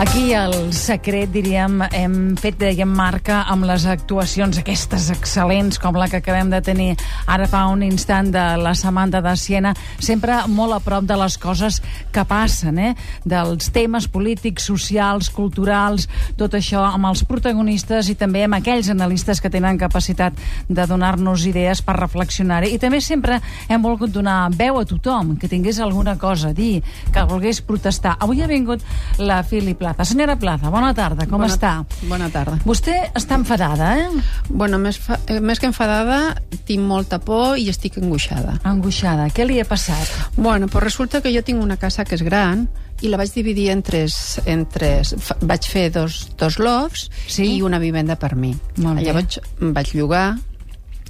Aquí el secret, diríem, hem fet, dèiem, marca amb les actuacions aquestes excel·lents com la que acabem de tenir ara fa un instant de la Samantha de Siena, sempre molt a prop de les coses que passen, eh? dels temes polítics, socials, culturals, tot això amb els protagonistes i també amb aquells analistes que tenen capacitat de donar-nos idees per reflexionar-hi. I també sempre hem volgut donar veu a tothom que tingués alguna cosa a dir, que volgués protestar. Avui ha vingut la Fili Plaza. Senyora Plaza, bona tarda, com bona, està? Bona tarda. Vostè està enfadada, eh? Bueno, més, fa, eh, més que enfadada, tinc molta por i estic angoixada. Angoixada. Què li ha passat? Bueno, pues resulta que jo tinc una casa que és gran i la vaig dividir en tres... En tres vaig fer dos, dos lofts Sí? i una vivenda per mi. Molt bé. Llavors vaig llogar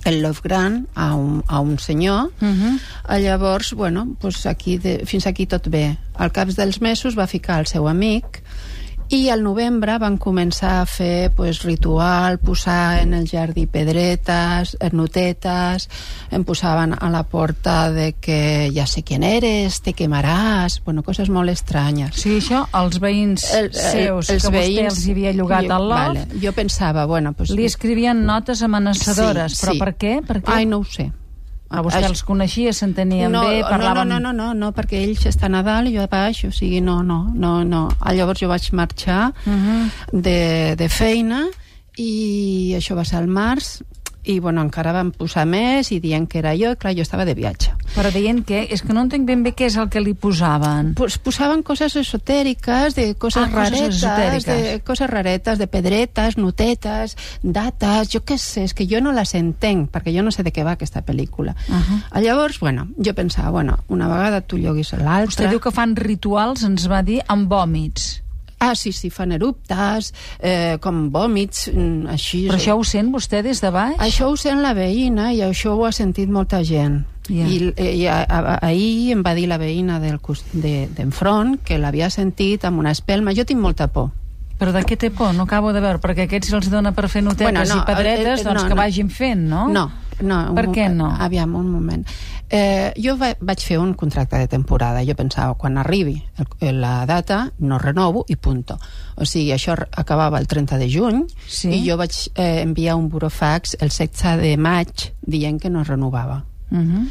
el loft gran a un, a un senyor Uh -huh. Eh, Llavors, bueno, pues aquí de, fins aquí tot bé. Al cap dels mesos va ficar el seu amic i al novembre van començar a fer pues, ritual, posar en el jardí pedretes, eh, notetes, em posaven a la porta de que ja sé quién eres, te quemaràs, bueno, coses molt estranyes. Sí, això, els veïns seus, que vostè els havia llogat jo, al loft, Vale, jo pensava, bueno, pues, li escrivien notes amenaçadores. Sí, però sí. per què? Per què? Ai, no ho sé. A vostè els coneixia, s'entenien no, bé, parlaven... No, no, no, no, no, perquè ells estan a dalt i jo a baix, o sigui, no, no, no, no. Ah, Llavors jo vaig marxar Uh -huh. de, de feina i això va ser al març i bueno, encara van posar més i dient que era jo, i clar, jo estava de viatge. Però deien que... És que no entenc ben bé què és el que li posaven. Pues posaven coses esotèriques, de coses Ah, coses raretes, esotèriques. de coses raretes, de pedretes, notetes, dates, jo què sé, és que jo no les entenc, perquè jo no sé de què va aquesta pel·lícula. Uh -huh. Llavors, bueno, jo pensava, bueno, una vegada tu lloguis l'altra... Vostè diu que fan rituals, ens va dir, amb vòmits. Ah, sí, sí, fan eruptes, eh, com vòmits, mm, així... Però això ho sent vostè des de baix? Això ho sent la veïna i això ho ha sentit molta gent. Ja. I, i a, a, ahir em va dir la veïna d'enfront de, que l'havia sentit amb una espelma. Jo tinc molta por. Però de què té por? No acabo de veure, perquè aquests els dona per fer notetes Bueno, no, i pedretes, eh, eh, doncs no, que no. vagin fent, no? No, no. Per què no? Aviam, un moment. Eh, jo va, vaig fer un contracte de temporada. Jo pensava, quan arribi el, la data, no renovo i punto. O sigui, això acabava el 30 de juny Sí. i jo vaig eh, enviar un burofax el 16 de maig dient que no renovava. Uh -huh.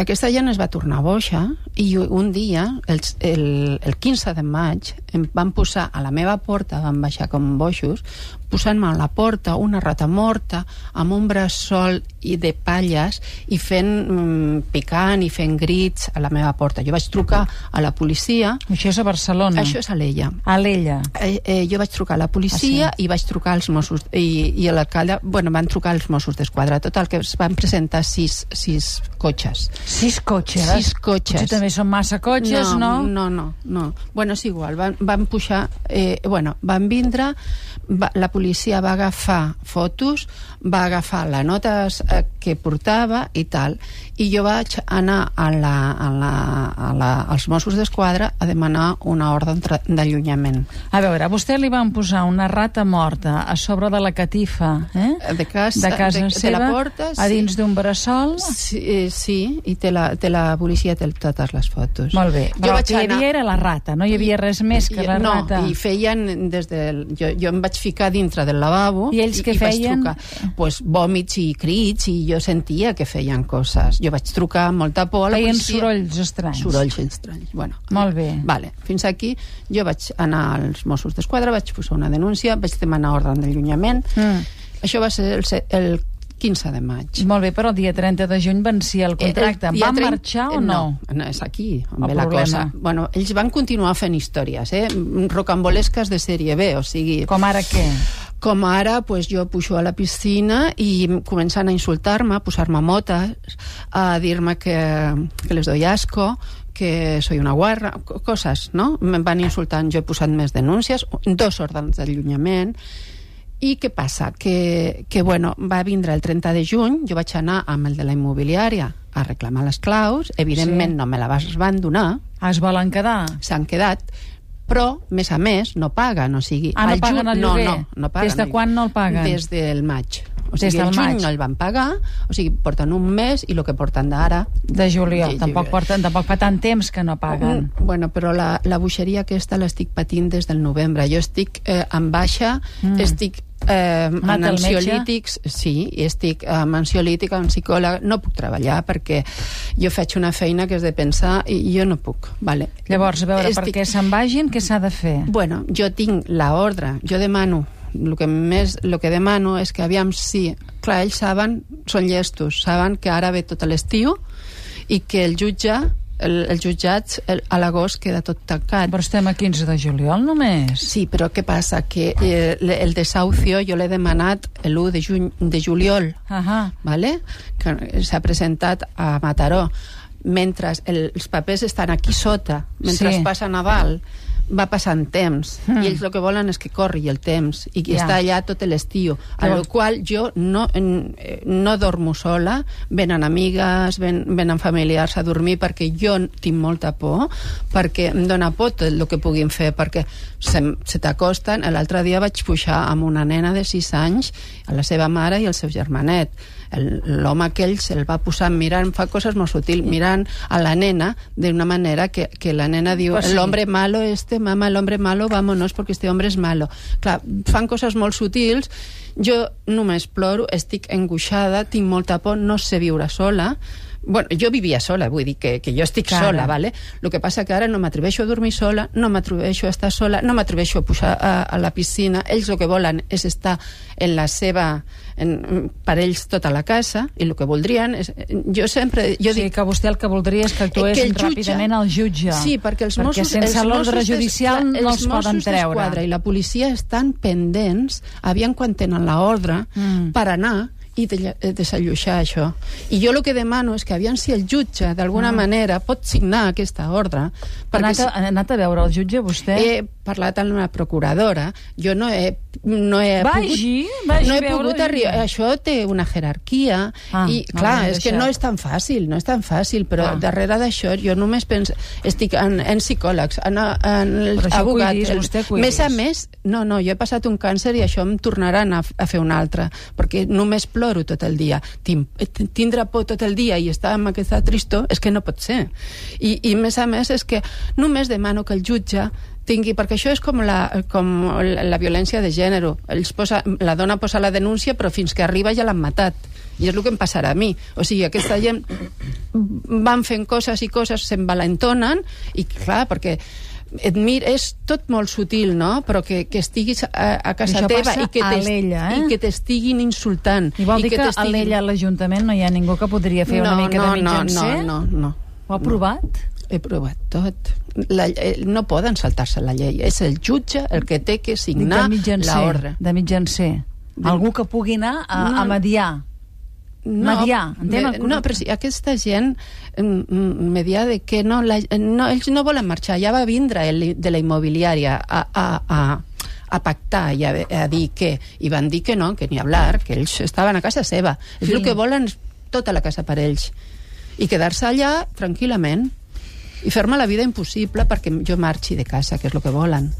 Aquesta gent es va tornar boixa i un dia, el, el, el 15 de maig, em van posar a la meva porta, van baixar com boixos, posant-me a la porta una rata morta amb un bressol i de palles i fent mm, picant i fent grits a la meva porta. Jo vaig trucar a la policia, Això és a Barcelona. això és a l'ella. A l'ella. Eh, eh, jo vaig trucar a la policia Ah, i vaig trucar als Mossos i, i a l'alcalde, bueno, van trucar als Mossos d'Esquadra total que es van presentar sis, sis cotxes Sis cotxes. Sis cotxes. Potser també són massa cotxes, no? No, no, no. Bueno, és igual, van, van pujar... Eh, bueno, van vindre, va, la policia va agafar fotos, va agafar la nota eh, que portava i tal, i jo vaig anar a la, a la, a la, als Mossos d'Esquadra a demanar una ordre d'allunyament. A veure, a vostè li van posar una rata morta a sobre de la catifa, eh? De casa, de casa de, de seva, la porta, a dins d'un bressol. Sí, eh, sí i té la, té la policia té totes les fotos. Molt bé, Jo però el vaig que hi anar- havia era la rata, no hi havia res més que la no, rata. i feien des del... Jo, jo em vaig ficar dintre del lavabo I ells vaig feien? trucar, pues, vòmits i crits i jo sentia que feien coses. Jo vaig trucar amb molta por a la Feien policia. sorolls estranys. Sorolls estranys. Bueno, Molt bé. Vale, fins aquí jo vaig anar als Mossos d'Esquadra, vaig posar una denúncia, vaig demanar ordre d'allunyament. Mm. Això va ser el, el 15 de maig. Molt bé, però el dia 30 de juny vencia el contracte. El dia Van 30 marxar o eh, no? No, és aquí on El ve la problema. cosa. Bueno, ells van continuar fent històries, eh? rocambolesques de sèrie B, o sigui... Com ara què? Com ara, pues, jo pujo a la piscina i començant a insultar-me, a posar-me motes, a dir-me que, que les doy asco, que soy una guarra, co- coses, no? Em van insultant, jo he posat més denúncies, dos ordres d'allunyament, i què passa? Que, que bueno, va vindre el 30 de juny, jo vaig anar amb el de la immobiliària a reclamar les claus, evidentment Sí. no me la vas- van donar, es volen quedar? s'han quedat, però, més a més, no paguen, o sigui... Ah, no al paguen el no, lloguer? No, no paguen Des de el- quan no el paguen? Des del maig. O sigui, del el juny maig. no el van pagar, o sigui, porten un mes i el que porten d'ara... De juliol. Sí, tampoc, porten, tampoc fa tant temps que no paguen. Mm, Bueno, però la, la boixeria aquesta l'estic patint des del novembre. Jo estic eh, en baixa, Mm. mm. estic eh, en ansiolítics, sí, estic amb ansiolítica, amb psicòleg, no puc treballar perquè jo faig una feina que és de pensar i jo no puc, vale. Llavors, a veure, Estic- perquè se'n vagin, què s'ha de fer? Bueno, jo tinc la ordre, jo demano el que més el que demano és que aviam si clar, ells saben, són llestos saben que ara ve tot l'estiu i que el jutge el, el jutjat el, a l'agost queda tot tancat Però estem a 15 de juliol només. Sí, però què passa? Que eh, el desahucio jo l'he demanat l'1 de, juny, de juliol, Ahà. ¿vale? que s'ha presentat a Mataró. Mentre el, els papers estan aquí sota, mentre Sí. sí. passa Nadal, va passant temps Mm. i ells el que volen és que corri el temps i que Ja. està allà tot l'estiu a lo qual jo no, eh, no dormo sola venen amigues, ven, venen familiars a dormir perquè jo tinc molta por perquè em dóna por tot el que puguin fer perquè se, se t'acosten l'altre dia vaig pujar amb una nena de 6 anys a la seva mare i el seu germanet l'home aquell se'l va posar mirant, fa coses molt sutil, mirant a la nena d'una manera que, que la nena diu Pues sí. el hombre malo este, mama, el hombre malo, vámonos porque este hombre es malo. Clar, fan coses molt sutils, jo només ploro, estic angoixada, tinc molta por, no sé viure sola, Bueno, jo vivia sola, vull dir que, que jo estic Cara. sola, ¿vale? El que passa que ara no m'atreveixo a dormir sola, no m'atreveixo a estar sola, no m'atreveixo a pujar a, a la piscina. Ells el que volen és estar en la seva... En, per ells tota la casa, i el que voldrien és... Jo sempre... Jo o sigui dic, que vostè el que voldria és que actués que el jutge- ràpidament al jutge. Sí, perquè els perquè Mossos... sense els l'ordre d'Es- judicial clar, no els poden Mossos treure. i la policia estan pendents, aviam quan tenen l'ordre, Mm. per anar i de, eh, desalluixar això. I jo el que demano és que aviam si el jutge, d'alguna Mm. manera, pot signar aquesta ordre. Ha anat, si, a, ha anat a veure el jutge, vostè? he parlat amb la procuradora, jo no he, no he Vagi, pogut, vagi no he pogut arribar. Això té una jerarquia Ah, i, clar, és que deixat. no és tan fàcil, no és tan fàcil, però Ah. darrere d'això jo només penso, estic en, en psicòlegs, en, en abogat. cuidis, vostè cuidis. Més a més, no, no, jo he passat un càncer i això em tornaran a, a fer un altre, perquè només ploro tot el dia. Tin, tindre por tot el dia i estar amb aquesta tristor és que no pot ser. I, i més a més és que només demano que el jutge tingui, perquè això és com la, com la, violència de gènere. Ells posa, la dona posa la denúncia, però fins que arriba ja l'han matat. I és el que em passarà a mi. O sigui, aquesta gent van fent coses i coses, s'envalentonen, i clar, perquè et mir, és tot molt sutil, no? Però que, que estiguis a, a casa teva i que a t'est- l'Ella, eh? i que t'estiguin insultant. I vol dir que, a t'estiguin- l'ella a l'Ajuntament no hi ha ningú que podria fer una no, mica no, de no, mitjancer? no, no, no. Ho ha provat? He provat tot. La, eh, no poden saltar-se la llei. És el jutge el que té que signar l'ordre. De mitjancer. Algú que pugui anar a, No. a mediar. Mediar, entén el? No, però si aquesta gent mm, mm, mediar de que no, la, no, ells no volen marxar, ja va vindre el, de la immobiliària a, a, a, a pactar i a, a dir que, i van dir que no, que ni hablar, que ells estaven a casa seva. Sí. És el que volen tota la casa per ells. I quedar-se allà tranquil·lament i fer-me la vida impossible perquè jo marxi de casa, que és el que volen.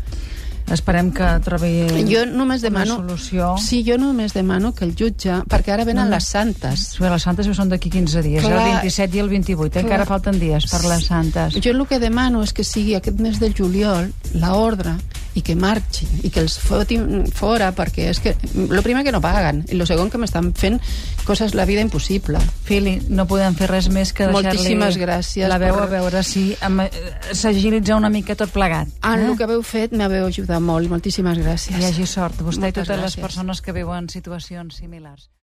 Esperem que trobi Jo només demano... una solució. Sí, jo només demano que el jutge... Perquè ara venen No, les santes. Bé, les santes són d'aquí 15 dies, Clar. el 27 i el 28. Clar. Encara falten dies per les santes. Jo el que demano és que sigui aquest mes de juliol la ordre i que marxi i que els fotin fora perquè és que el primer que no paguen i el segon que m'estan fent coses la vida impossible Fili, no podem fer res més que deixar-li Moltíssimes gràcies la veu per- a veure si em- eh, s'agilitza una mica tot plegat. en eh? el que haveu fet m'haveu ajudat molt moltíssimes gràcies Que hi hagi sort, vostè Moltes i totes les gràcies. persones que viuen situacions similars.